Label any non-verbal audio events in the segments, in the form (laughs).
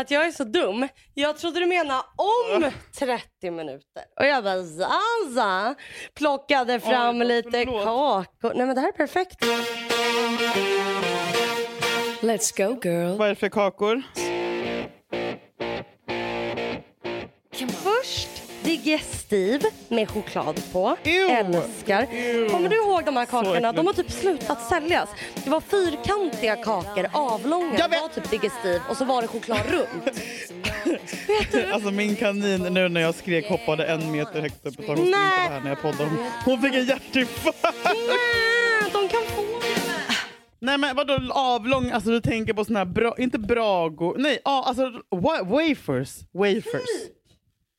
att jag är så dum. Jag trodde du menade om 30 minuter. Och jag bara Zaza. Plockade fram Oj, lite kakor. Nej men det här är perfekt. Let's go girl. Vad är det för kakor? Digestiv med choklad på. Ew. Älskar. Ew. Kommer du ihåg de här kakorna? De har typ slutat säljas. Det var fyrkantiga kakor, avlånga. Jag vet. var typ digestiv och så var det choklad runt. (laughs) Vet du? Alltså min kanin nu när jag skrek hoppade en meter högt upp och hon skulle inte här när jag poddade. Hon- Hon fick en hjärtinfarkt. Nej, de kan få. Nej men vadå avlång, alltså du tänker på såna här bra, inte bragor, nej ah, alltså wa- wafers. Wafers.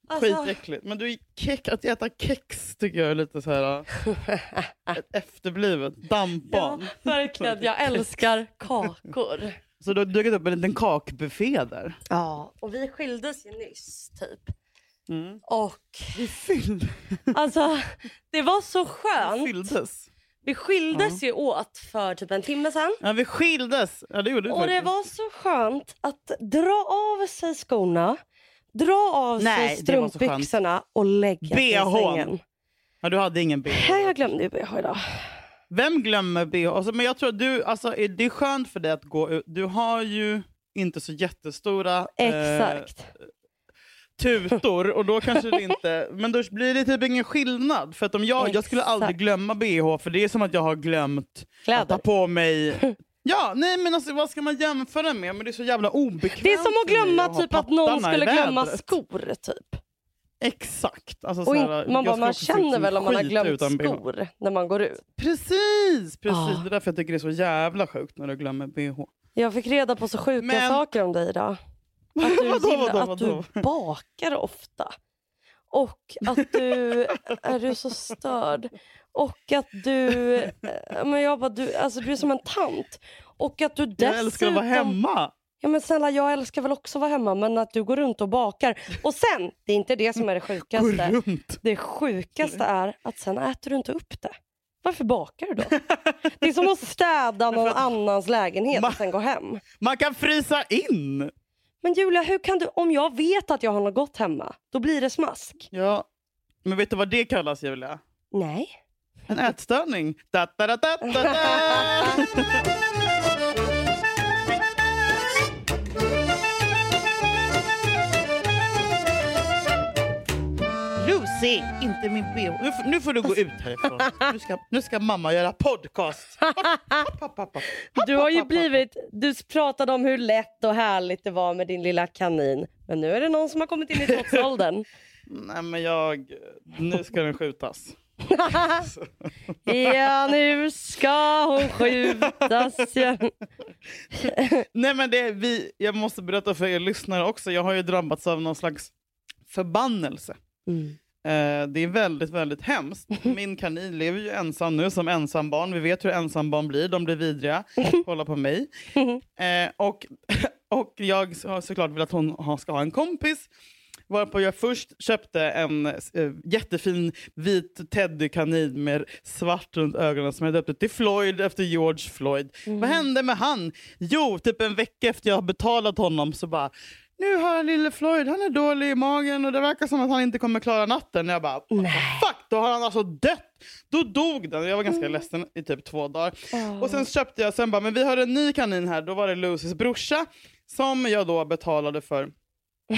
Alltså, Skitäckligt. Men du, är kex, att äta kex tycker jag är lite så här äh, (laughs) ett efterblivet ja, dampbarn. verkligen. Jag älskar kakor. Så du har dukat upp en liten kakbuffé där. Ja, och vi skildes ju nyss typ. Mm. Och Vi fyllde, alltså, det var så skönt. fylldes. Vi skildes ju åt för typ en timme sedan. Ja vi skildes. Ja det gjorde vi Och det faktiskt. var så skönt att dra av sig skorna, dra av Nej, sig strumpbyxorna och lägga sig i sängen. Ja, du hade ingen bh. Nej, jag glömde ju bh idag. Vem glömmer bh? Alltså, men jag tror att du, alltså, det är skönt för dig att gå ut. Du har ju inte så jättestora eh, Exakt. tutor och då kanske det inte... (laughs) Men då blir det typ ingen skillnad. För att om jag, jag skulle aldrig glömma bh för det är som att jag har glömt att ta Kläder. på mig... (laughs) Ja, nej men alltså vad ska man jämföra med? Men det är så jävla obekvämt Det är som att glömma ha typ att någon skulle glömma skor. Typ. Exakt. Alltså, Och in, här, man bara, man känner väl om man har glömt utan bh. skor när man går ut. Precis, precis. Ah. Det är därför jag tycker det är så jävla sjukt när du glömmer bh. Jag fick reda på så sjuka Men- saker om dig idag. (laughs) Att du, Vadå, gillar, vadå, att du vadå? bakar ofta. Och att du är du så störd. Och att du, eh, men jag bara, du, alltså du är som en tant. Och att du dessutom... Jag älskar att vara hemma. Ja men snälla jag älskar väl också att vara hemma men att du går runt och bakar. Och sen, det är inte det som är det sjukaste. runt. Det sjukaste är att sen äter du inte upp det. Varför bakar du då? Det är som att städa (laughs) någon annans lägenhet och sen gå hem. Man kan frysa in! Men Julia, hur kan du, om jag vet att jag har något gott hemma, då blir det smask. Ja, men vet du vad det kallas Julia? Nej. En ätstörning. Da, da, da, da, da, Lucy, inte min bh. Nu, får- nu får du gå ut härifrån. (laughs) Nu ska, nu ska mamma göra podcast. (laughs) Hopp, hopp, hopp, hopp, hopp. Du har ju blivit, du pratade om hur lätt och härligt det var med din lilla kanin. Men nu är det någon som har kommit in i trotsåldern. (laughs) Nej men jag... Nu ska den skjutas. ja, nu ska hon skjutas. Nej men det är vi, jag måste berätta för er lyssnare också. Jag har ju drabbats av någon slags förbannelse. Mm. Eh, det är väldigt, väldigt hemskt. (laughs) Min kanin lever ju ensam nu som ensambarn. Vi vet hur ensambarn blir. De blir vidriga. (laughs) Kolla på mig. (laughs) Eh, och, och jag har såklart velat att hon ska ha en kompis. Varpå jag först köpte en eh, jättefin vit teddykanin med svart runt ögonen som jag döpte till Floyd efter George Floyd. Vad hände med han? Jo, typ en vecka efter jag har betalat honom så bara nu har lille Floyd, han är dålig i magen och det verkar som att han inte kommer klara natten. Jag bara, the fuck, då har han alltså dött. Då dog den. Jag var ganska ledsen i typ två dagar. Och sen köpte jag, sen bara, men vi har en ny kanin här. Då var det Lucys brorsa som jag då betalade för.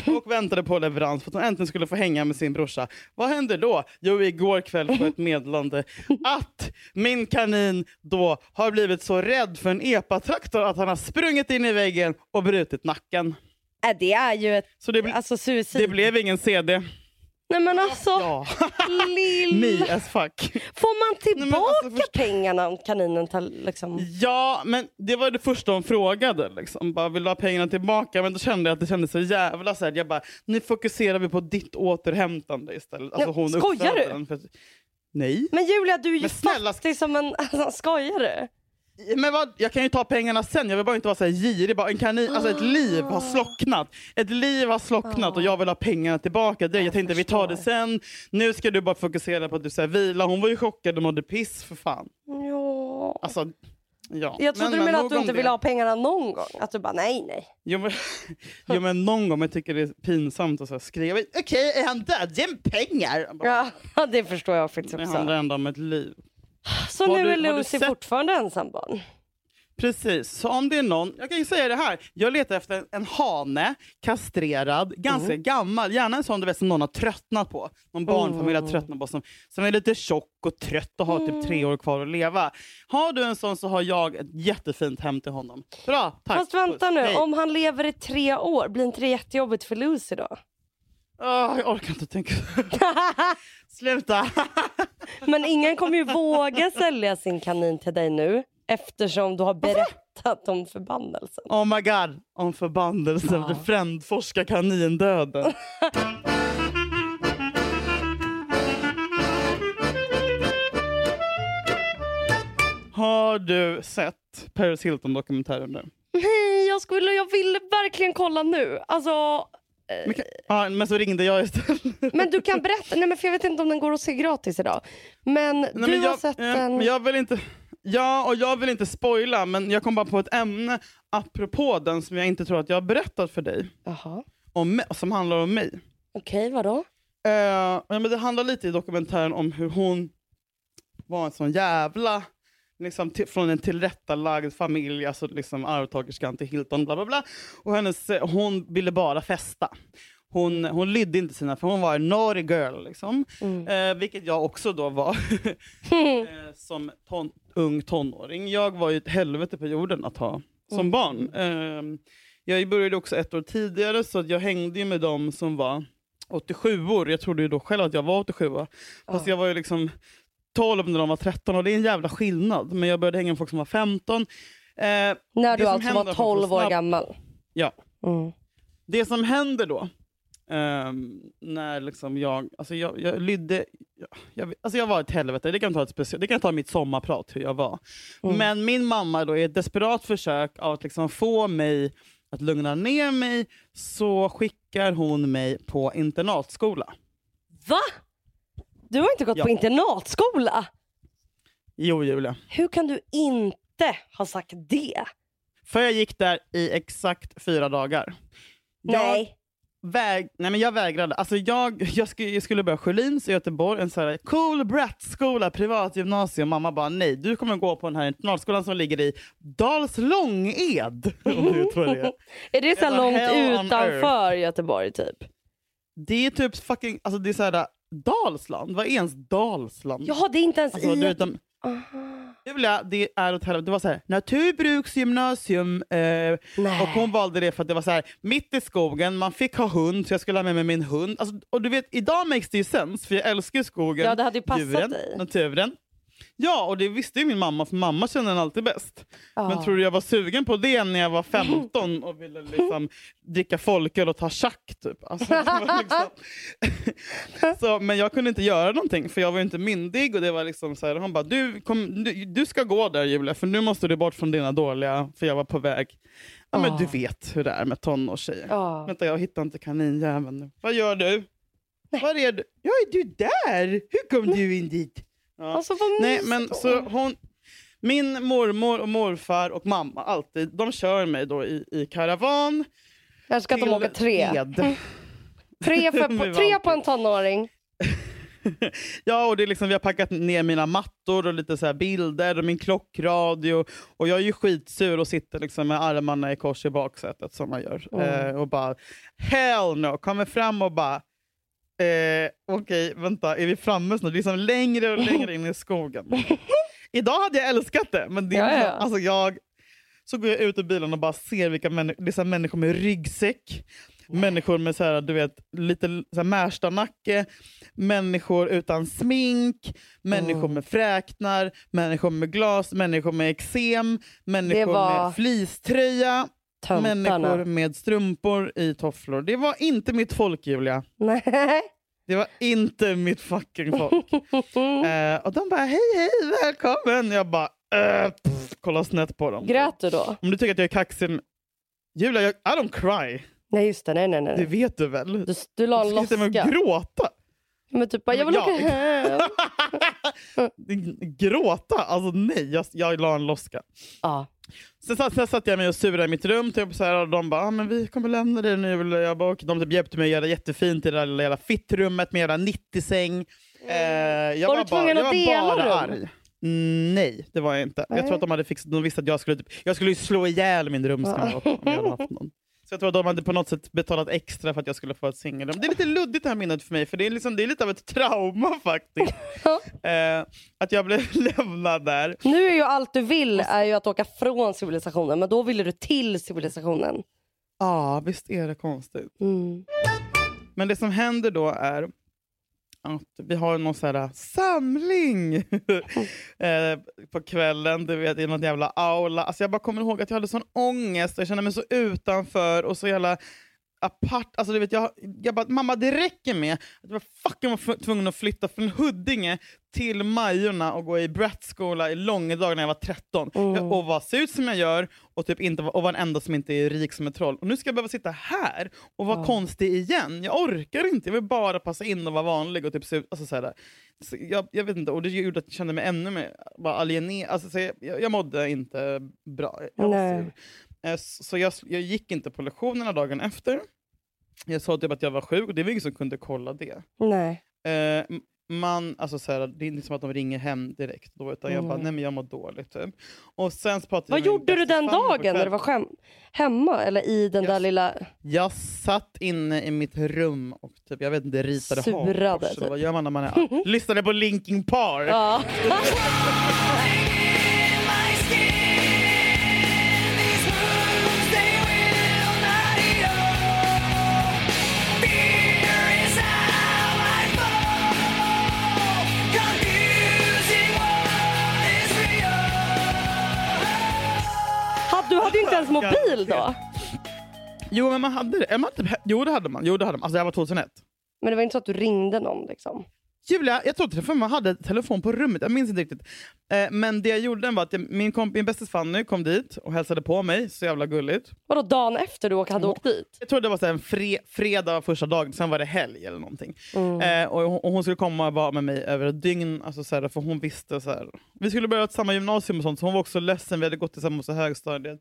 Och (laughs) väntade på leverans för att hon äntligen skulle få hänga med sin brorsa. Vad hände då? Jo, igår kväll får ett meddelande att min kanin då har blivit så rädd för en epatraktor att han har sprungit in i väggen och brutit nacken. Äh, det är ju ett Så det, bl- alltså, suicid. det blev ingen CD. Nej men alltså, Ja, lill... (laughs) me as fuck. Får man men tillbaka alltså, först- pengarna om kaninen tar liksom... Ja, men det var det första hon frågade. Liksom. Bara, vill du ha pengarna tillbaka? Men då kände jag att det kändes så jävla så här, Jag bara, nu fokuserar vi på ditt återhämtande istället. Alltså, hon skojar du? uppfödaren, För... Nej. Men Julia, du är ju Men snälla- fattig som en... (laughs) Alltså, skojar du? Men vad, jag kan ju ta pengarna sen, jag vill bara inte vara så här girig. Bara en kanin, alltså ett liv har slocknat. Ett liv har slocknat och jag vill ha pengarna tillbaka. Det, jag tänkte vi tar det sen. Nu ska du bara fokusera på att du så här, vila. Hon var ju chockad och mådde piss för fan. Ja. Alltså, Ja. Jag trodde Men- du men menade att du inte ville ha pengarna någon gång. Att du bara nej, nej. Jo men, (laughs) jo, men någon gång jag tycker det är pinsamt att så här skriva okej, är han död? Ge mig pengar! Bara, Ja, (laughs) det förstår jag faktiskt Det handlar också. ändå om ett liv. Så Har nu du- är Lucy fortfarande ensambarn? Precis, så om det är någon, jag kan ju säga det här, jag letar efter en, hane, kastrerad, ganska Mm. gammal, gärna en sån du vet, som någon har tröttnat på. Någon barnfamilj har Mm. tröttnat på, som, som är lite tjock och trött och har typ tre år kvar att leva. Har du en sån så har jag ett jättefint hem till honom. Bra, tack. Fast vänta nu, Hej. om han lever i tre år, blir inte det jättejobbigt för Lucy då? Åh, jag orkar inte tänka. (laughs) Sluta! (laughs) Men ingen kommer ju våga sälja sin kanin till dig nu eftersom du har berättat om förbannelsen. Oh my god, om förbannelsen, ja. frändforska kanindöden. (laughs) Har du sett Paris Hilton-dokumentären nu? Nej, jag, skulle, jag ville verkligen kolla nu. Alltså, Men, kan- ja, men så ringde jag istället. men du kan berätta, nej men för jag vet inte om den går att se gratis idag. Men Nej, du men har jag, sett ja, den. men jag vill inte... Ja, och jag vill inte spoila, men jag kom bara på ett ämne apropå den som jag inte tror att jag har berättat för dig, Jaha, om, som handlar om mig. okej vadå? Eh, ja, men det handlar lite i dokumentären om hur hon var en sån jävla, liksom, till, från en tillrättalagd familj, alltså liksom arvtagerskan till Hilton, bla bla bla. Och hennes, eh, hon ville bara festa. Hon, hon lydde inte sina, för hon var en naughty girl. Liksom. Mm. Eh, vilket jag också då var (laughs) eh, som ton, ung tonåring. Jag var ju ett helvete på jorden att ha som Mm. barn. Eh, jag började också ett år tidigare så jag hängde med dem som var 87 år. Jag trodde ju då själv att jag var 87 år. Fast Ja. jag var ju liksom 12 när de var 13 och det är en jävla skillnad. Men jag började hänga med folk som var 15. Eh, När du alltså var för att 12 få år gammal? Ja. Mm. det som händer då, ehm, när liksom jag, alltså jag, jag lydde, jag, alltså jag var ett helvete, det kan ta, ett speci- det kan ta mitt sommarprat hur jag var. Mm. Men min mamma då i ett desperat försök att liksom få mig att lugna ner mig så skickar hon mig på internatskola. Va? Du har inte gått Ja. på internatskola? Jo Julia. Hur kan du inte ha sagt det? För jag gick där i exakt fyra dagar. Jag Nej. Väg, nej men jag vägrade. Alltså jag, jag, skulle, jag skulle börja Sjölins i Göteborg, en sån här cool brat-skola, privatgymnasium. Mamma bara nej, du kommer gå på den här internatskolan som ligger i Dals Långed. Om du det (laughs) är. Det så långt utanför Göteborg typ? Det är typ fucking, alltså det är så här Dalsland. Vad är ens Dalsland? Jaha, det är inte ens Alltså, i... Aha. Julia, det är åt helvete. Det var så här, naturbruksgymnasium. Eh, och hon valde det för att det var så här, mitt i skogen, man fick ha hund, så jag skulle ha med mig min hund. Alltså, och du vet, idag makes det ju sense, för jag älskar skogen, Ja, det hade ju passat djuren, dig. naturen. Ja, och det visste ju min mamma, för mamma känner den alltid bäst. Ja. Men tror du jag var sugen på det när jag var 15 och ville liksom dricka folköl och ta schack? Typ. Alltså, (laughs) liksom... (laughs) så, men jag kunde inte göra någonting för jag var inte myndig. Och det var liksom så här, hon bara, du, kom, du, du ska gå där Julia för nu måste du bort från dina dåliga, för jag var på väg. Ja, men du vet hur det är med tonårstjejer. Ja. Vänta, jag hittar inte kaninjäveln nu. Vad gör du? Var är du? Ja, är du där? Hur kom du in dit? Ja. Alltså Nej, men så hon, min mormor och morfar och mamma alltid, de kör mig då i, i karavan Jag älskar att de åker tre. (laughs) Tre, för, (laughs) på, tre på en tonåring. (laughs) Ja, och det är liksom, vi har packat ner mina mattor och lite så här bilder och min klockradio. Och jag är ju skitsur och sitter liksom med armarna i kors i baksätet som man gör. Mm. Eh, och bara, hell no! Kommer fram och bara, eh, okej, vänta, är vi framme snart? Det är liksom längre och längre in i skogen. (laughs) Idag hade jag älskat det, men det, Ja, liksom- ja. Alltså jag, så går jag ut ur bilen och bara ser vilka människor, det är människor med ryggsäck, människor med så här, du vet, lite så här Märstanacke, människor utan smink, människor Mm. med fräknar, människor med glas, människor med eksem, människor var med fleecetröja, människor Töntarna. med strumpor i tofflor. Det var inte mitt folk Julia. Nej. Det var inte mitt fucking folk. (laughs) Eh, och de bara hej hej, välkommen. Jag bara pff, kolla snett på dem. Grät du då? Om du tycker att jag är kaxig, Julia, jag, I don't cry. Nej just det, nej nej Det nej. vet du väl? Du, du la en Ska jag loska. gråta? Men typ bara, jag vill åka hem. (laughs) gråta. Alltså nej, jag, jag la en loska. Ja. Sen satt, sen satt jag mig och surade i mitt rum typ, så här, och de bara ah, men vi kommer lämna dig nu. Jag bara, och de typ hjälpte mig att göra jättefint i det där lilla fittrummet med jävla 90-säng. Eh, jag Var du tvungen bara, att var dela bara rum? arg. Mm, nej, det var jag inte. Nej. Jag tror att de hade fixat, de visste att jag skulle, typ, jag skulle slå ihjäl min rumskamrat om jag hade haft någon. Så jag tror att de hade på något sätt betalat extra för att jag skulle få ett singelrum. Det är lite luddigt det här minnet för mig, för det är, liksom, det är lite av ett trauma (laughs) faktiskt. eh, att jag blev (laughs) lämnad där. Nu är ju allt du vill är ju att åka från civilisationen, men då ville du till civilisationen. Ja, visst är det konstigt. Mm. Men det som händer då är att vi har någon sån här äh, samling (laughs) eh, på kvällen, du vet, i någon jävla aula. Alltså jag bara kommer ihåg att jag hade sån ångest, och jag kände mig så utanför och så jävla apart. Alltså du vet, jag, jag bara, mamma det räcker med att jag var fucking var tvungen att flytta från Huddinge till Majorna och gå i Brattskola i Långedag när jag var 13. Mm. Och vara se ut som jag gör och, typ inte, och vara den enda som inte är rik som ett troll. Och nu ska jag behöva sitta här och vara Ja. konstig igen. Jag orkar inte, jag vill bara passa in och vara vanlig. Och typ se ut, alltså så här, så jag, jag vet inte, och det gjorde att jag kände mig ännu mer alienerad. Alltså, så jag, jag, jag mådde inte bra. Jag Eh, Så jag, jag gick inte på lektionerna dagen efter. Jag sa typ att jag var sjuk och det var ingen som kunde kolla det. Nej. Eh, man, alltså så här, det är inte som att de ringer hem direkt då, utan jag bara, Mm. nej men jag mår dåligt. Typ. Och sen så Vad gjorde du den dagen när du var hemma? Eller i den Jag- där lilla... Jag satt inne i mitt rum och typ, jag vet inte, ritade Surade, hakkors. typ. Vad gör man när man är (laughs) Lyssnade på Linkin Park. Ja. (laughs) (laughs) hade ju inte ens mobil då. Jo, men man hade det. Man typ, jo, det hade man. Jo, det hade man. Alltså, det här var 2001. Men det var inte så att du ringde någon liksom. Julia, jag tror att man hade telefon på rummet, jag minns inte riktigt. Eh, men det jag gjorde var att jag, min, komp- min bästis Fanny kom dit och hälsade på mig, så jävla gulligt. Vadå dagen efter du hade åkt dit? Jag tror det var så här en fre, fredag första dagen, sen var det helg eller någonting. Mm. Eh, och, hon- och hon skulle komma och vara med mig över ett dygn, alltså så här, för hon visste så här. Vi skulle börja ett samma gymnasium och sånt, så hon var också ledsen, vi hade gått tillsammans i högstadiet.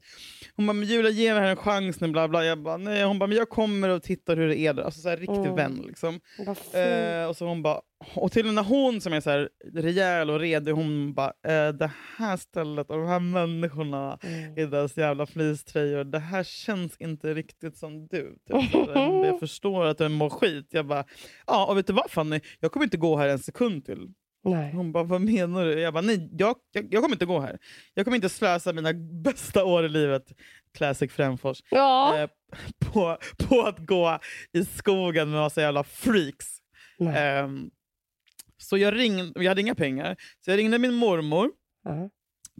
Hon bara, men Julia ge mig en chans nu, bla bla. Jag bara, nej. Hon bara, men jag kommer och tittar hur det är där. Alltså så här, riktig Mm. vän liksom. Vad fint. Eh, och så hon bara, och till och med hon som är så här rejäl och redig, hon bara, eh, det här stället och de här människorna Mm. i deras jävla fleecetröjor, det här känns inte riktigt som du. Typ. (laughs) Jag förstår att du mår skit. Jag bara, ja och vet du vad Fanny, jag kommer inte gå här en sekund till. Nej. Hon bara, vad menar du? Jag bara, nej jag, jag, jag kommer inte gå här. Jag kommer inte slösa mina bästa år i livet, Classic Frändfors, Ja. eh, på, på att gå i skogen med massa jävla freaks. Nej. Så jag ringde, jag hade inga pengar, så jag ringde min mormor Ja.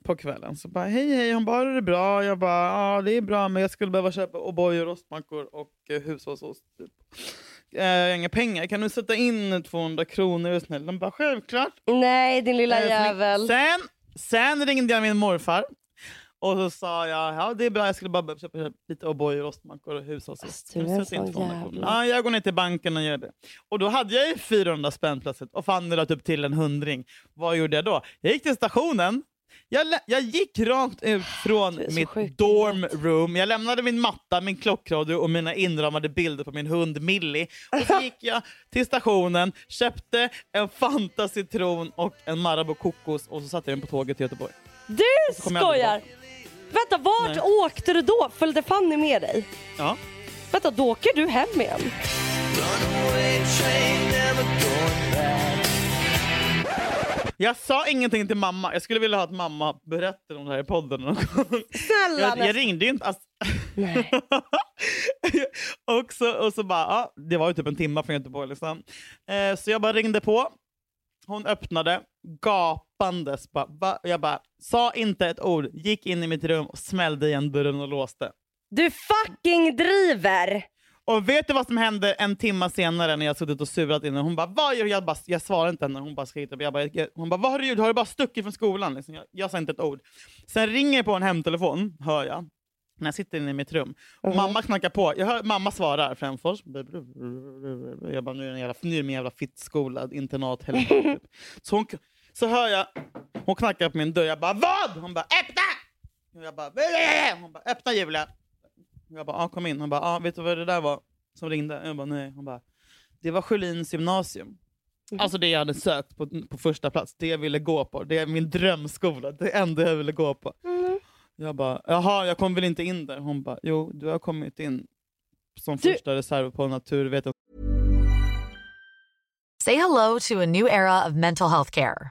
på kvällen. Så bara, hej hej, hon bara, "Har du det bra? Jag bara, ja det är bra men jag skulle behöva köpa O'boy och rostmackor och eh, hushållsost. Typ. Eh, jag har inga pengar, kan du sätta in 200 kronor? är du snäll?" De bara, självklart. Nej din lilla Eh, jävel. Sen, sen ringde jag min morfar. Och så sa jag, ja det är bra, jag skulle bara köpa lite O'boy och rostmackor och hushållsost. Alltså, du är en Sätt in sån 200 jävla- kronor. Ja, jag går ner till banken och gör det. Och då hade jag ju 400 spänn plötsligt och Fanny la typ till en hundring. Vad gjorde jag då? Jag gick till stationen. Jag, jag gick rakt ut från är så mitt sjuk dorm room. Jag lämnade min matta, min klockradio och mina inramade bilder på min hund Millie. Och så gick jag till stationen, köpte en Fanta citron och en Marabou kokos och så satte jag den på tåget till Göteborg. Du så skojar! Vänta, vart Nej. åkte du då? Följde Fanny med dig? Ja. Vänta, då åker du hem igen? Jag sa ingenting till mamma. Jag skulle vilja ha att mamma berättar om det här i podden någon gång. Snälla Jag, jag ringde ju inte. Alltså, Nej. (laughs) och, så, och så bara, ja, det var ju typ en timme från Göteborg. Liksom. Eh, så jag bara ringde på. Hon öppnade, gapandes. Bara, va? Jag bara, sa inte ett ord, gick in i mitt rum och smällde igen dörren och låste. Du fucking driver! Och vet du vad som hände en timme senare när jag suttit och surat inne? Hon bara, vad gör du? Jag, bara, jag svarade inte henne, hon bara skrek. Jag bara, jag, hon bara, vad har du gjort? Har du bara stuckit från skolan? Liksom. Jag, jag sa inte ett ord. Sen ringer på en hemtelefon, hör jag. När jag sitter inne i mitt rum. Och Mhm. Mamma knackar på. Jag hör mamma svarar, Frändfors. Jag bara, nu är det en jävla, nu är det en jävla fittskolad internat. helvete. (laughs) Så hon, Så hör jag, hon knackar på min dörr. Jag bara vad? Hon bara öppna! Och jag bara, hon bara öppna Julia. Jag bara, ah, kom in. Hon bara, ah, vet du vad det där var som ringde? Jag bara, nej. Hon bara, det var Sjölins gymnasium. Alltså det jag hade sökt på, på första plats, det jag ville gå på. Det är min drömskola, det enda jag ville gå på. Mm. Jag bara, jaha, jag kom väl inte in där? Hon bara, jo, du har kommit in som Du- första reserv på naturvetenskap. Say hello to a new era of mental health care.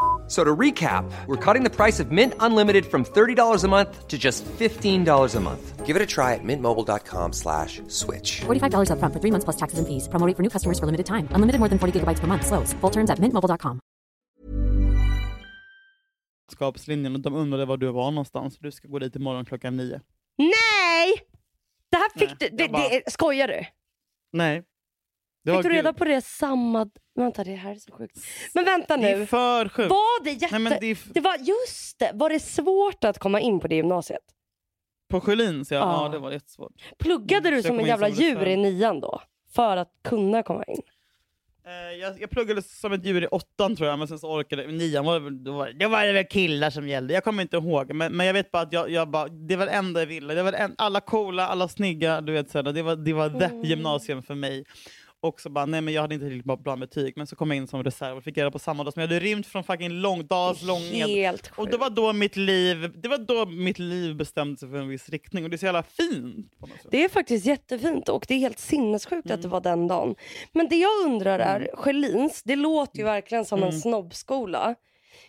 F- So to recap, we're cutting the price of Mint Unlimited from $30 a month to just $15 a month. Give it a try at mintmobile.com slash switch. $45 upfront for three months plus taxes and fees. Promo rate for new customers for limited time. Unlimited more than 40 gigabytes per month. Slows. Full terms at mintmobile.com. och de undrade var du var någonstans. Du ska gå dit imorgon klockan nio. Nej! Det här fick Nej, du... Det, bara- det, skojar du? Nej. Det Fick du reda på det samma... Vänta, det här är så sjukt. Men vänta Det är nu. för sjukt. Var det jätte... Nej, men det är det var, just det, var det svårt att komma in på det gymnasiet? På Sjölins, ja. Ja. det var jättesvårt. Pluggade Mm, du så som en jävla som djur i nian då? För att kunna komma in? Eh, jag, jag pluggade som ett djur i åttan tror jag, men sen så orkade. Nian var, det då var, det var det väl killar som gällde. Jag kommer inte ihåg, men, men jag vet bara att jag, jag bara, det var det enda jag ville. Det var det en, alla coola, alla snygga, du vet sådär. Det var, det var Mm. the gymnasium för mig. Och så bara, nej men jag hade inte riktigt bra, betyg, men så kom jag in som reserv och fick göra på samma dag som jag hade rymt från fucking långdags långed. Helt sjukt. Och det var då mitt liv, det var då mitt liv bestämde sig för en viss riktning och det är så jävla fint. På något sätt. Det är faktiskt jättefint och det är helt sinnessjukt att det Mm. var den dagen. Men det jag undrar är, Sjölins, det låter ju verkligen som en snobbskola.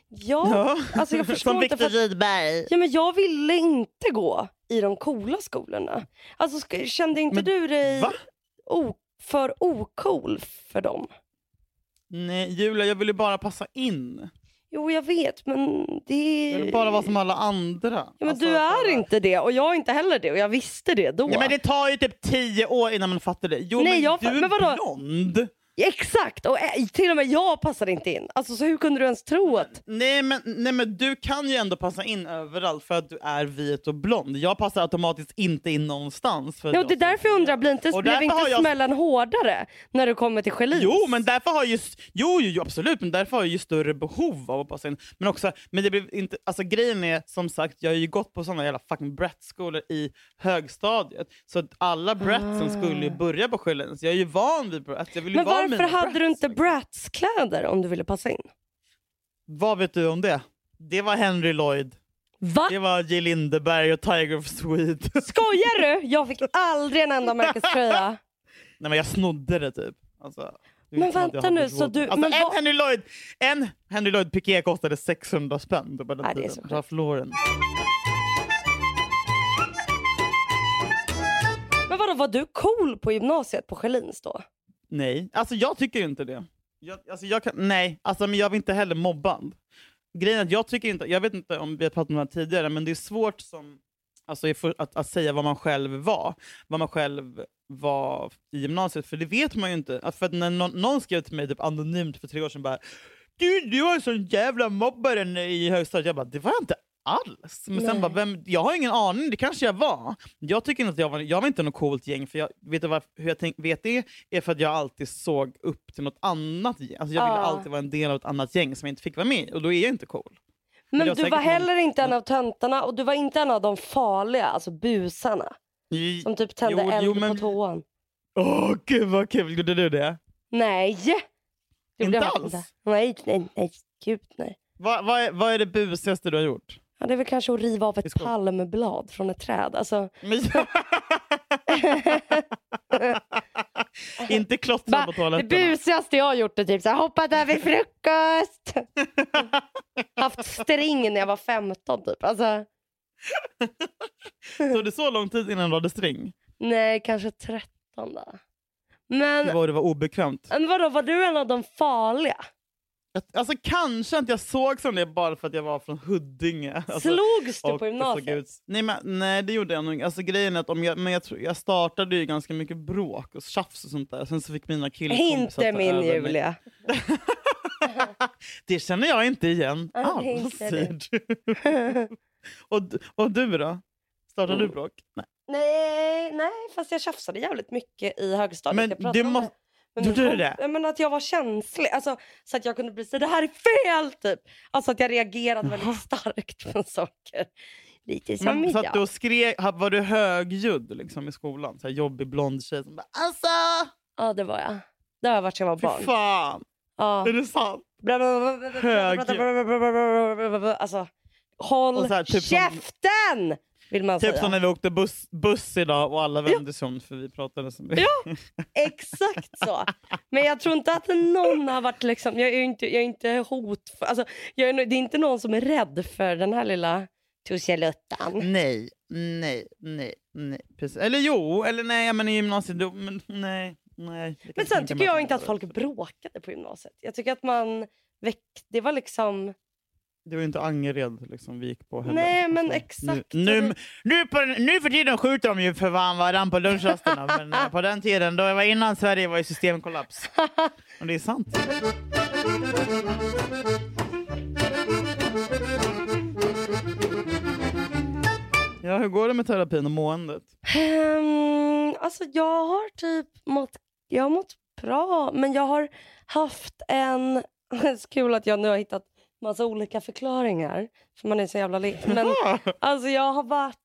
Ja, Ja. alltså jag (laughs) förstår Som Viktor Rydberg. ja, men jag ville inte gå i de coola skolorna. Alltså, kände inte Men du dig va? o- för ocool för dem? Nej Julia, jag ville bara passa in. Jo, jag vet, men det Jag vill bara vara som alla andra. Ja, men Alltså, du är såhär- inte det och jag är inte heller det och jag visste det då. Ja, men det tar ju typ tio år innan man fattar det. Jo, Nej, men jag du är men vadå? blond. Exakt! Och eh, till och med jag passade inte in. Alltså, så hur kunde du ens tro att... Nej men, nej men du kan ju ändå passa in överallt för att du är vit och blond. Jag passar automatiskt inte in någonstans. För Nej, det är därför jag undrar, blir inte, Och blev inte jag- smällen hårdare när du kommer till Schelins? Jo, men därför har ju, jo, jo, jo, absolut, men därför har jag ju större behov av att passa in. Men också, men det blev inte, alltså grejen är som sagt, jag har ju gått på såna jävla fucking brat-skolor i högstadiet. Så att alla bratsen skulle ju börja på Sjölins. Jag är ju van vid brat. Jag vill ju vara varför hade du inte. Bratz-kläder om du ville passa in? Vad vet du om det? Det var Henry Lloyd. Va? Det var Jill Lindeberg och Tiger of Sweden. (laughs) Skojar du? Jag fick aldrig en enda märkeströja. Nej men jag snodde det typ. Alltså, det Men vänta nu, så du- Alltså, men en, vad- Henry Lloyd, en Henry Lloyd piké kostade 600 spänn. på den Nej, det är så. Ralph Lauren. Men vadå, var du cool på gymnasiet på Schelins då? Nej, alltså jag tycker inte det. Jag, alltså, jag kan, nej, alltså, men jag vill inte heller mobbad. Grejen är att jag tycker inte, jag vet inte om vi har pratat om det här tidigare, men det är svårt som, alltså, att, att säga vad man själv var. Vad man själv var i gymnasiet, för det vet man ju inte. För att när någon, någon skrev till mig typ anonymt för tre år sedan bara Gud, du var en sån jävla mobbare i högstadiet. Jag bara, det var jag inte alls. Men sen bara, vem, jag har ingen aning, det kanske jag var. Jag tycker inte att jag var, jag var inte något coolt gäng, för jag vet du varför, hur jag tänk, vet det är för att jag alltid såg upp till något annat gäng. Alltså jag ville Ja. alltid vara en del av ett annat gäng som jag inte fick vara med och då är jag inte cool. Men har du var någon- heller inte en av töntarna och du var inte en av de farliga, alltså busarna. I- Som typ tände Jo, eld jo, men- på toan. Åh gud vad kul, gjorde du det? Nej! Det Inte alls? inte. Nej, nej, nej. Gud nej. Vad är, vad är det busigaste du har gjort? Ja, det är väl kanske att riva av ett palmblad från ett träd. Alltså, (laughs) Inte klottra på det toaletterna. busigaste jag har gjort är typ så här, hoppat över frukost. (laughs) Haft string när jag var 15 typ. Alltså, Tog det så lång tid innan du hade string? nej, kanske 13 då. Men, Det var, det var obekvämt. men vadå, var du en av de farliga? Alltså kanske inte jag såg som det bara för att jag var från Huddinge. Alltså, Slogs du på gymnasiet? Nej, men, nej det gjorde jag nog. Alltså, grejen att om jag, men jag, jag startade ju ganska mycket bråk och tjafs och sånt där. Sen så fick mina killkompisar Inte min. Julia. (laughs) Det känner jag inte igen alls. (laughs) och, och du då? Startade Mm. du bråk? Nej. Nej, nej, fast jag tjafsade jävligt mycket i högstadiet. Men jag det måste- med min Gjorde du det? Men att jag var känslig. Alltså, så att jag kunde bli så det här är fel! Typ. Alltså att jag reagerade väldigt starkt på saker. Lite som Men, så idag. att du skrek, var du högljudd liksom, i skolan? Så här jobbig blond tjej som bara alltså, Ja, det var jag. Det har jag varit sedan jag var fy barn. fan. Ja. Är det sant? Alltså, håll så här, typ som- käften! Vill man Typ säga. som när vi åkte buss, buss idag och alla vände sig om för vi pratade så mycket. Exakt så. Men jag tror inte att någon har varit liksom, jag är inte, jag är inte hot, alltså, jag är, det är inte någon som är rädd för den här lilla Tussiluttan. Nej, nej, nej, nej. Precis. Eller jo, eller nej, men i gymnasiet, då, men nej. nej Men sen tycker jag inte att folk bråkade på gymnasiet. Jag tycker att man väck, det var liksom, Det var ju inte Angered liksom, vi gick på heller. nej men Alltså, exakt. Nu, nu, nu, på, nu för tiden skjuter de ju för fan varann på lunchrasterna. men eh, på den tiden, då var innan Sverige var i systemkollaps. (laughs) Och det är sant. Ja, hur går det med terapin och måendet? Ehm, alltså jag har typ mått, jag har mått bra men jag har haft en, (laughs) det är så kul att jag nu har hittat massa olika förklaringar för man är så jävla lik. Men alltså jag har varit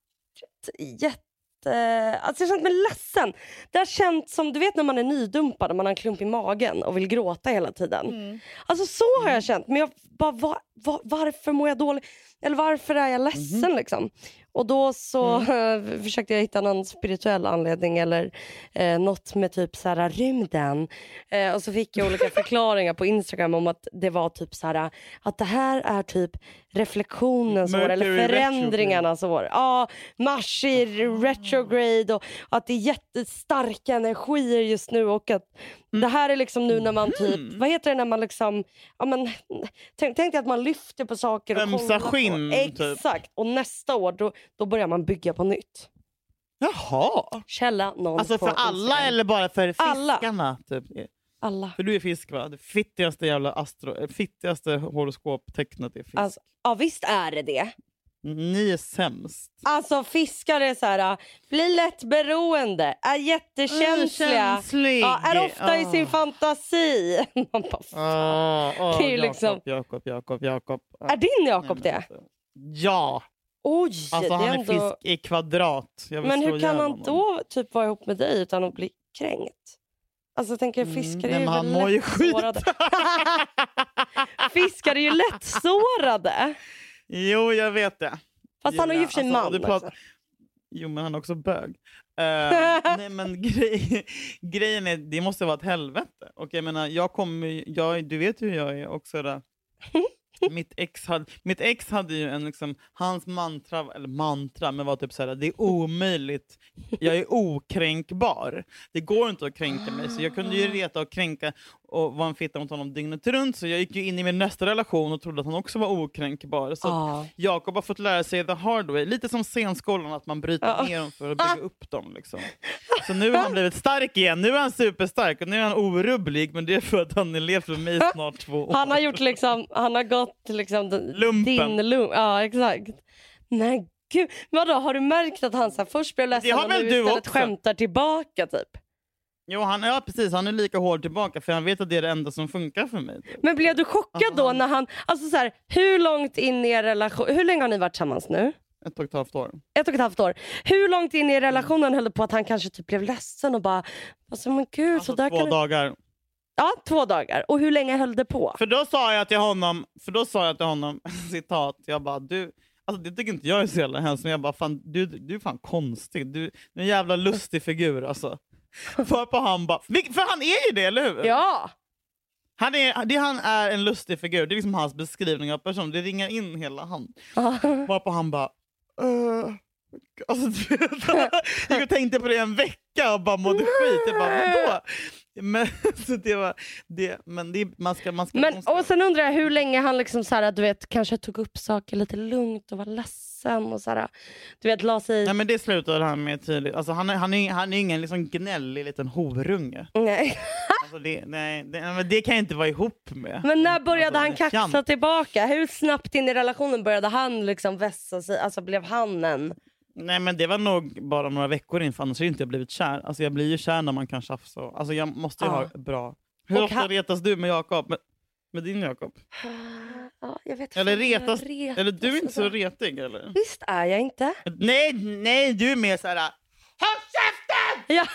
jätte, alltså jag har känt mig ledsen. Det har känts som, du vet när man är nydumpad och man har en klump i magen och vill gråta hela tiden. Alltså så har jag känt. Men jag bara, va, va, varför mår jag dåligt? Eller varför är jag ledsen liksom? Och då så (laughs) försökte jag hitta någon spirituell anledning eller eh, något med typ så här rymden. Eh, och så fick jag olika (laughs) förklaringar på Instagram om att det var typ så här att det här är typ reflektionens år eller förändringarnas år. Ja, Mars i retrograde och att det är jättestarka energier just nu och att det här är liksom nu när man typ, vad heter det när man liksom, ja men tänk, tänk dig att man lyfter på saker och Ömsa skinn, typ. Exakt, och nästa år då, då börjar man bygga på nytt. Jaha! Källa någon Alltså för alla Instagram. eller bara för Alla. fiskarna? Typ? Alla. För du är fisk va? Det fittigaste jävla astro... fittigaste horoskoptecknet är fisk. Alltså, ja visst är det det. Ni är sämst. Alltså fiskar är så här, blir lätt beroende, är jättekänsliga, känslig. ja, är ofta i Ah. sin fantasi. (laughs) Man bara, Ah, Det är ju Jakob, liksom- Jakob, Jakob, Jakob. Är din Jakob det? alltså. Ja! Oj, Alltså han är ändå... fisk i kvadrat. Men hur kan han honom. då typ vara ihop med dig utan att bli kränkt? Alltså jag tänker fiskar nej, är ju han mår ju skit. (laughs) (laughs) fiskar är ju lättsårade. Jo, jag vet det. Fast han har ju för sig Alltså, man du pratar- också. Jo, men han är också bög. Eh, (laughs) nej, men grej, grejen är, det måste vara ett helvete. Och jag menar, jag kommer, jag, du vet hur jag är också. Där. (laughs) Mitt ex, hade, mitt ex hade ju en, liksom, hans mantra, eller mantra, men var typ så här, det är omöjligt. Jag är okränkbar. Det går inte att kränka mig. Så jag kunde ju reta och kränka och vara en fitta mot honom dygnet runt. Så jag gick ju in i min nästa relation och trodde att han också var okränkbar. Så Ja. Jakob har fått lära sig the hard way. Lite som scenskolan, att man bryter Ja. ner dem för att bygga upp dem. Liksom. Så nu har han blivit stark igen. Nu är han superstark och nu är han orubblig. Men det är för att han har levt med mig snart två år. Han har gjort liksom, han har gått liksom Lumpen. din lump. Ja exakt. Nej gud, vadå har du märkt att han så här, först blev ledsen och nu istället också? skämtar tillbaka typ? Jo, han, ja, precis. Han är lika hård tillbaka för han vet att det är det enda som funkar för mig. Men blev du chockad Alltså, då när han, alltså så här, hur långt in i er relation, hur länge har ni varit tillsammans nu? Ett och ett halvt år. Ett och ett halvt år. Hur långt in i relationen höll det på att han kanske typ blev ledsen och bara, alltså, men gud, Alltså så där två kan du... dagar. Ja, två dagar. Och hur länge höll det på? För då sa jag till honom, för då sa jag till honom, (laughs) citat, jag bara du, alltså det tycker inte jag är så jävla hemskt, men jag bara fan du, du är fan konstig, du, du är en jävla lustig figur alltså. (laughs) Varpå han bara, för han är ju det, eller hur? Ja! Han, är, det, han är en lustig figur, det är liksom hans beskrivning av person, det ringar in hela han. Varpå han bara, uh, alltså, (laughs) jag tänkte på det en vecka och bara mådde skit. Jag bara, vadå? Men, (laughs) så det var, det, men det, man ska... Man ska, Men, man ska och sen undrar jag hur länge han liksom så här, du vet, kanske tog upp saker lite lugnt och var ledsen och så här, du vet, la sig. Nej, men det slutade han med tidigt. Alltså, han, är, han, är, han är ingen liksom gnällig liten horunge. Nej. Alltså, det, nej, det, men det kan jag inte vara ihop med. Men när började Alltså, han kaxa tillbaka? Hur snabbt in i relationen började han liksom vässa sig? Alltså blev han en... Nej men det var nog bara några veckor in för annars hade jag inte blivit kär. Alltså jag blir ju kär när man kan tjafsa. Alltså jag måste ju Ja. ha bra... Hur Och ofta retas du med Jakob? Med, med din Jakob? (sighs) Ja, jag vet Eller jag retas... Eller du är inte så retig eller? Visst är jag inte. Nej, nej du är mer såhär... Håll käften! Ja. (laughs)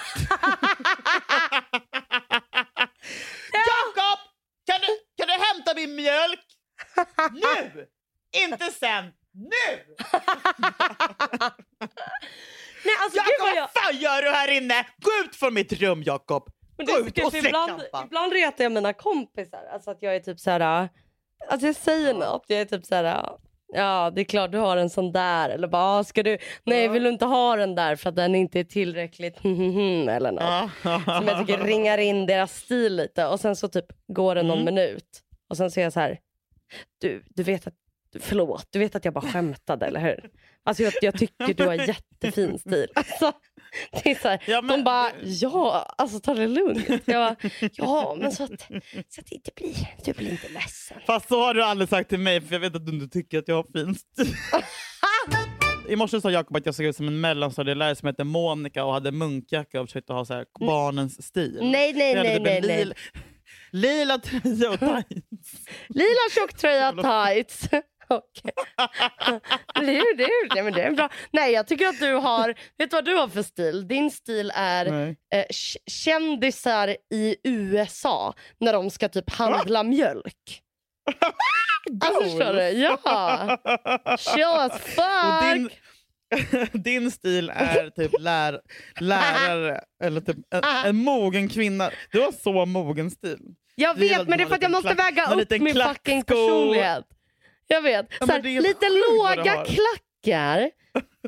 Jakob! Kan du, kan du hämta min mjölk? Nu! Inte sen! Nu! (laughs) Nej, alltså, Jakob, vad jag... fan gör du här inne? Gå ut från mitt rum Jakob! Men Gå ut och ibland, ibland retar jag mina kompisar. Alltså att jag är typ så här... Alltså jag säger något. Jag är typ så här... Ja, det är klart du har en sån där. Eller bara, "Ah, ska du... Nej, vill du inte ha den där för att den inte är tillräckligt (laughs) eller något. Som jag tycker ringar in deras stil lite. Och sen så typ går det någon Mm. minut. Och sen så är jag så här... Du, du vet att... Förlåt, du vet att jag bara skämtade, eller hur? Alltså jag, jag tycker du har jättefin stil. (laughs) Alltså, det är så här, Ja, men de bara, ja, alltså ta det lugnt. Jag bara, ja, men så att, så att det inte blir, du blir inte ledsen. Fast så har du aldrig sagt till mig för jag vet att du inte tycker att jag har fin stil. (laughs) I morse sa Jakob att jag såg ut som en mellanstadielärare som hette Monica och hade munkjacka och försökte ha så här barnens stil. Nej, nej, nej, typ nej, nej. lila- (laughs) Lila tröja och tights. Lila tjocktröja, tights. Okej. Det är, det, är, nej, men det är bra. Nej, jag tycker att du har... Vet du vad du har för stil? Din stil är eh, kändisar i USA när de ska typ handla mjölk. (laughs) Alltså förstår du? Ja. Chill as fuck. din, (laughs) din stil är typ lär, lärare eller typ en, en mogen kvinna. Du har så mogen stil. Jag vet, men det är för att jag måste klack- väga upp min fucking personlighet. Jag vet. Ja, så men här, det är helt lite låga klackar,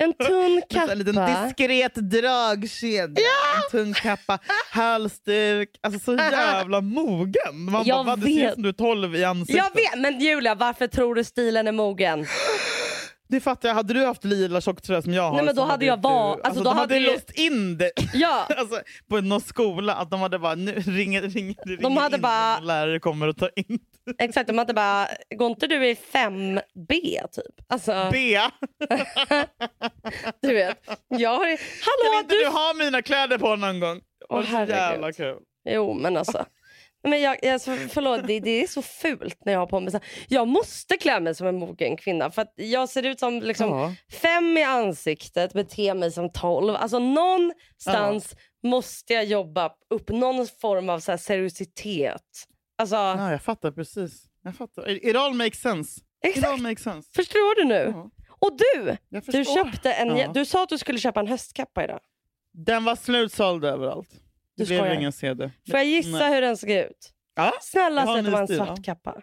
en (laughs) tunn En sån liten kappa. diskret dragkedja, en tung kappa, halsduk. Alltså så (laughs) jävla mogen. Man Jag bara, "Va, det ser ut vet. som du är 12 i ansiktet. Jag vet, men Julia, varför tror du stilen är mogen? (gasps) (gasps) Det fattar jag. Hade du haft lila tjocktröja som jag har Nej, men då hade jag var- alltså, alltså, då de hade hade ju- låst in det Ja, (laughs) alltså, på någon skola. Att de hade bara, nu ringer, ringer, ringer De hade in bara- lärare kommer och tar in exakt. De hade bara, går inte du i 5B typ? Alltså, (laughs) B. du vet. Jag har, Kan hallå, inte du... du ha mina kläder på någon gång? Åh, så herregud. jävla kul. Jo, men alltså. Men jag, alltså, förlåt, det, det är så fult när jag har på mig så. Jag måste klä mig som en mogen kvinna för jag ser ut som liksom, Ja. fem i ansiktet, beter mig som tolv. Alltså någonstans måste jag jobba upp någon form av så här seriositet. Alltså, Ja, jag fattar precis. Jag fattar. It it all makes sense. It Exakt. all makes sense. förstår du nu? Ja, Och du, du, köpte en, Ja. du sa att du skulle köpa en höstkappa idag. Den var slutsåld överallt. Du blev skojar. ingen CD. Får jag gissa Nej. hur den såg ut? Ja, Snälla säg att det var en stil, svart ja. kappa.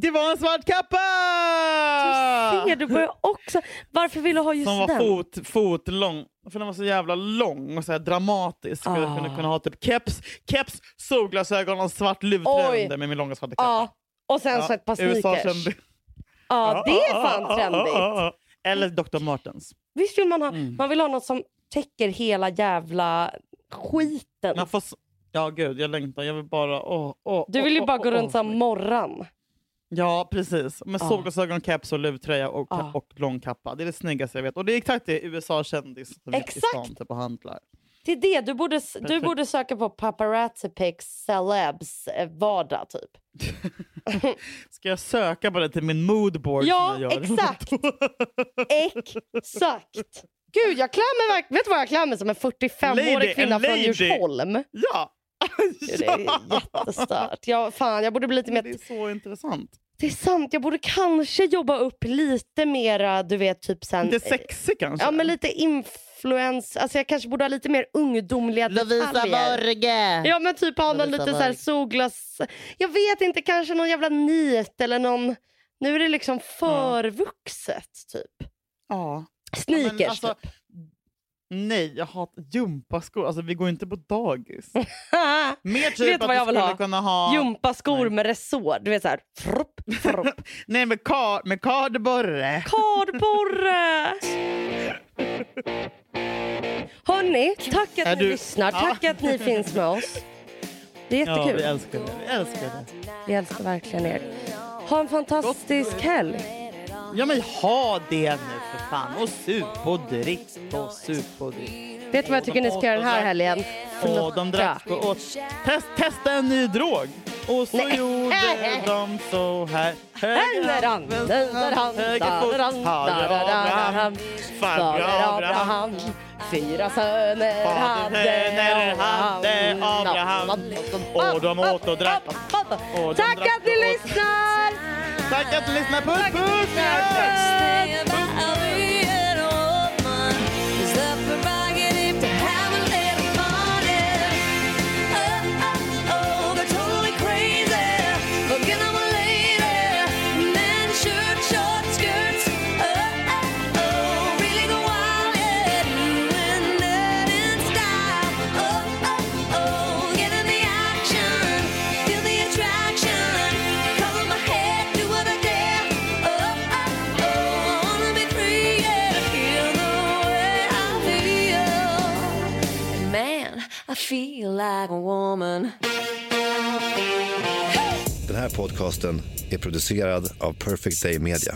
det var en svart kappa! Du ser, du börjar också... Varför vill du ha just Som var den? fot, fotlång. För den var så jävla lång och så dramatisk. Ah. Jag kunde kunna ha typ keps, keps solglasögon och en svart under med min långa svarta kappa. Ja, och sen så ett par sneakers. kände- Ja, det är fan trendigt. Eller Dr. Martens. Visst vill man ha, Mm. man vill ha något som täcker hela jävla skiten. Får, s- ja gud, jag längtar. Jag vill bara... Åh, åh, Du vill ju åh, bara åh, gå åh, runt som morran. Ja, precis. Med Ja. solglasögon, keps och luvtröja och, Ja. och lång kappa. Det är det snyggaste jag vet. Och det är exakt det USA-kändis som är i Exakt. stan typ och handlar. Är det, du borde, du borde söka på paparazzi pics celebs eh, vardag typ. (laughs) Ska jag söka på det till min moodboard? Ja, exakt. (laughs) Exakt. Gud, jag klär mig Vet du vad jag klär mig som? En 45-årig Lady, kvinna från. Djursholm. Ja! Det är jättestört. Jag, fan, jag borde bli lite mer... Det är så intressant. Det är sant, jag borde kanske jobba upp lite mera, du vet, typ sen... Lite sexig kanske? Ja, men lite influens. Alltså jag kanske borde ha lite mer ungdomliga detaljer. Borge! Ja men typ ha någon Lovisa lite så här solglas... Jag vet inte, kanske någon jävla nit eller någon... Nu är det liksom förvuxet typ. Ja. Sneakers men alltså, typ. Nej, jag hatar gympaskor. Alltså, vi går inte på dagis. (laughs) Mer typ Vet du att vad jag vill ha? kunna ha... Gympaskor med resår. Du vet såhär... Frupp, frupp. (laughs) Nej, med, kar, med kardborre. Kardborre! Hörni, tack att Är ni du- lyssnar. Ja. Tack att ni finns med oss. Det är Ja, jättekul. vi älskar det. Vi älskar det. Vi älskar verkligen er. Ha en fantastisk helg. Ja, men ha det nu för fan. Och sup och drick och sup och drick. Vet du vad jag tycker ni ska göra den här helgen? Och de drack och åt. Test, testa en ny drog. Och så Nej. gjorde de så här. Händer han, händer han, höger fot, fader Abraham, Fader Abraham. Fyra söner hade hade Abraham. Och de åt och drack. Tack att ni lyssnar! Tack att du lyssnade. Puss, puss! Like a woman. Den här podcasten är producerad av Perfect Day Media.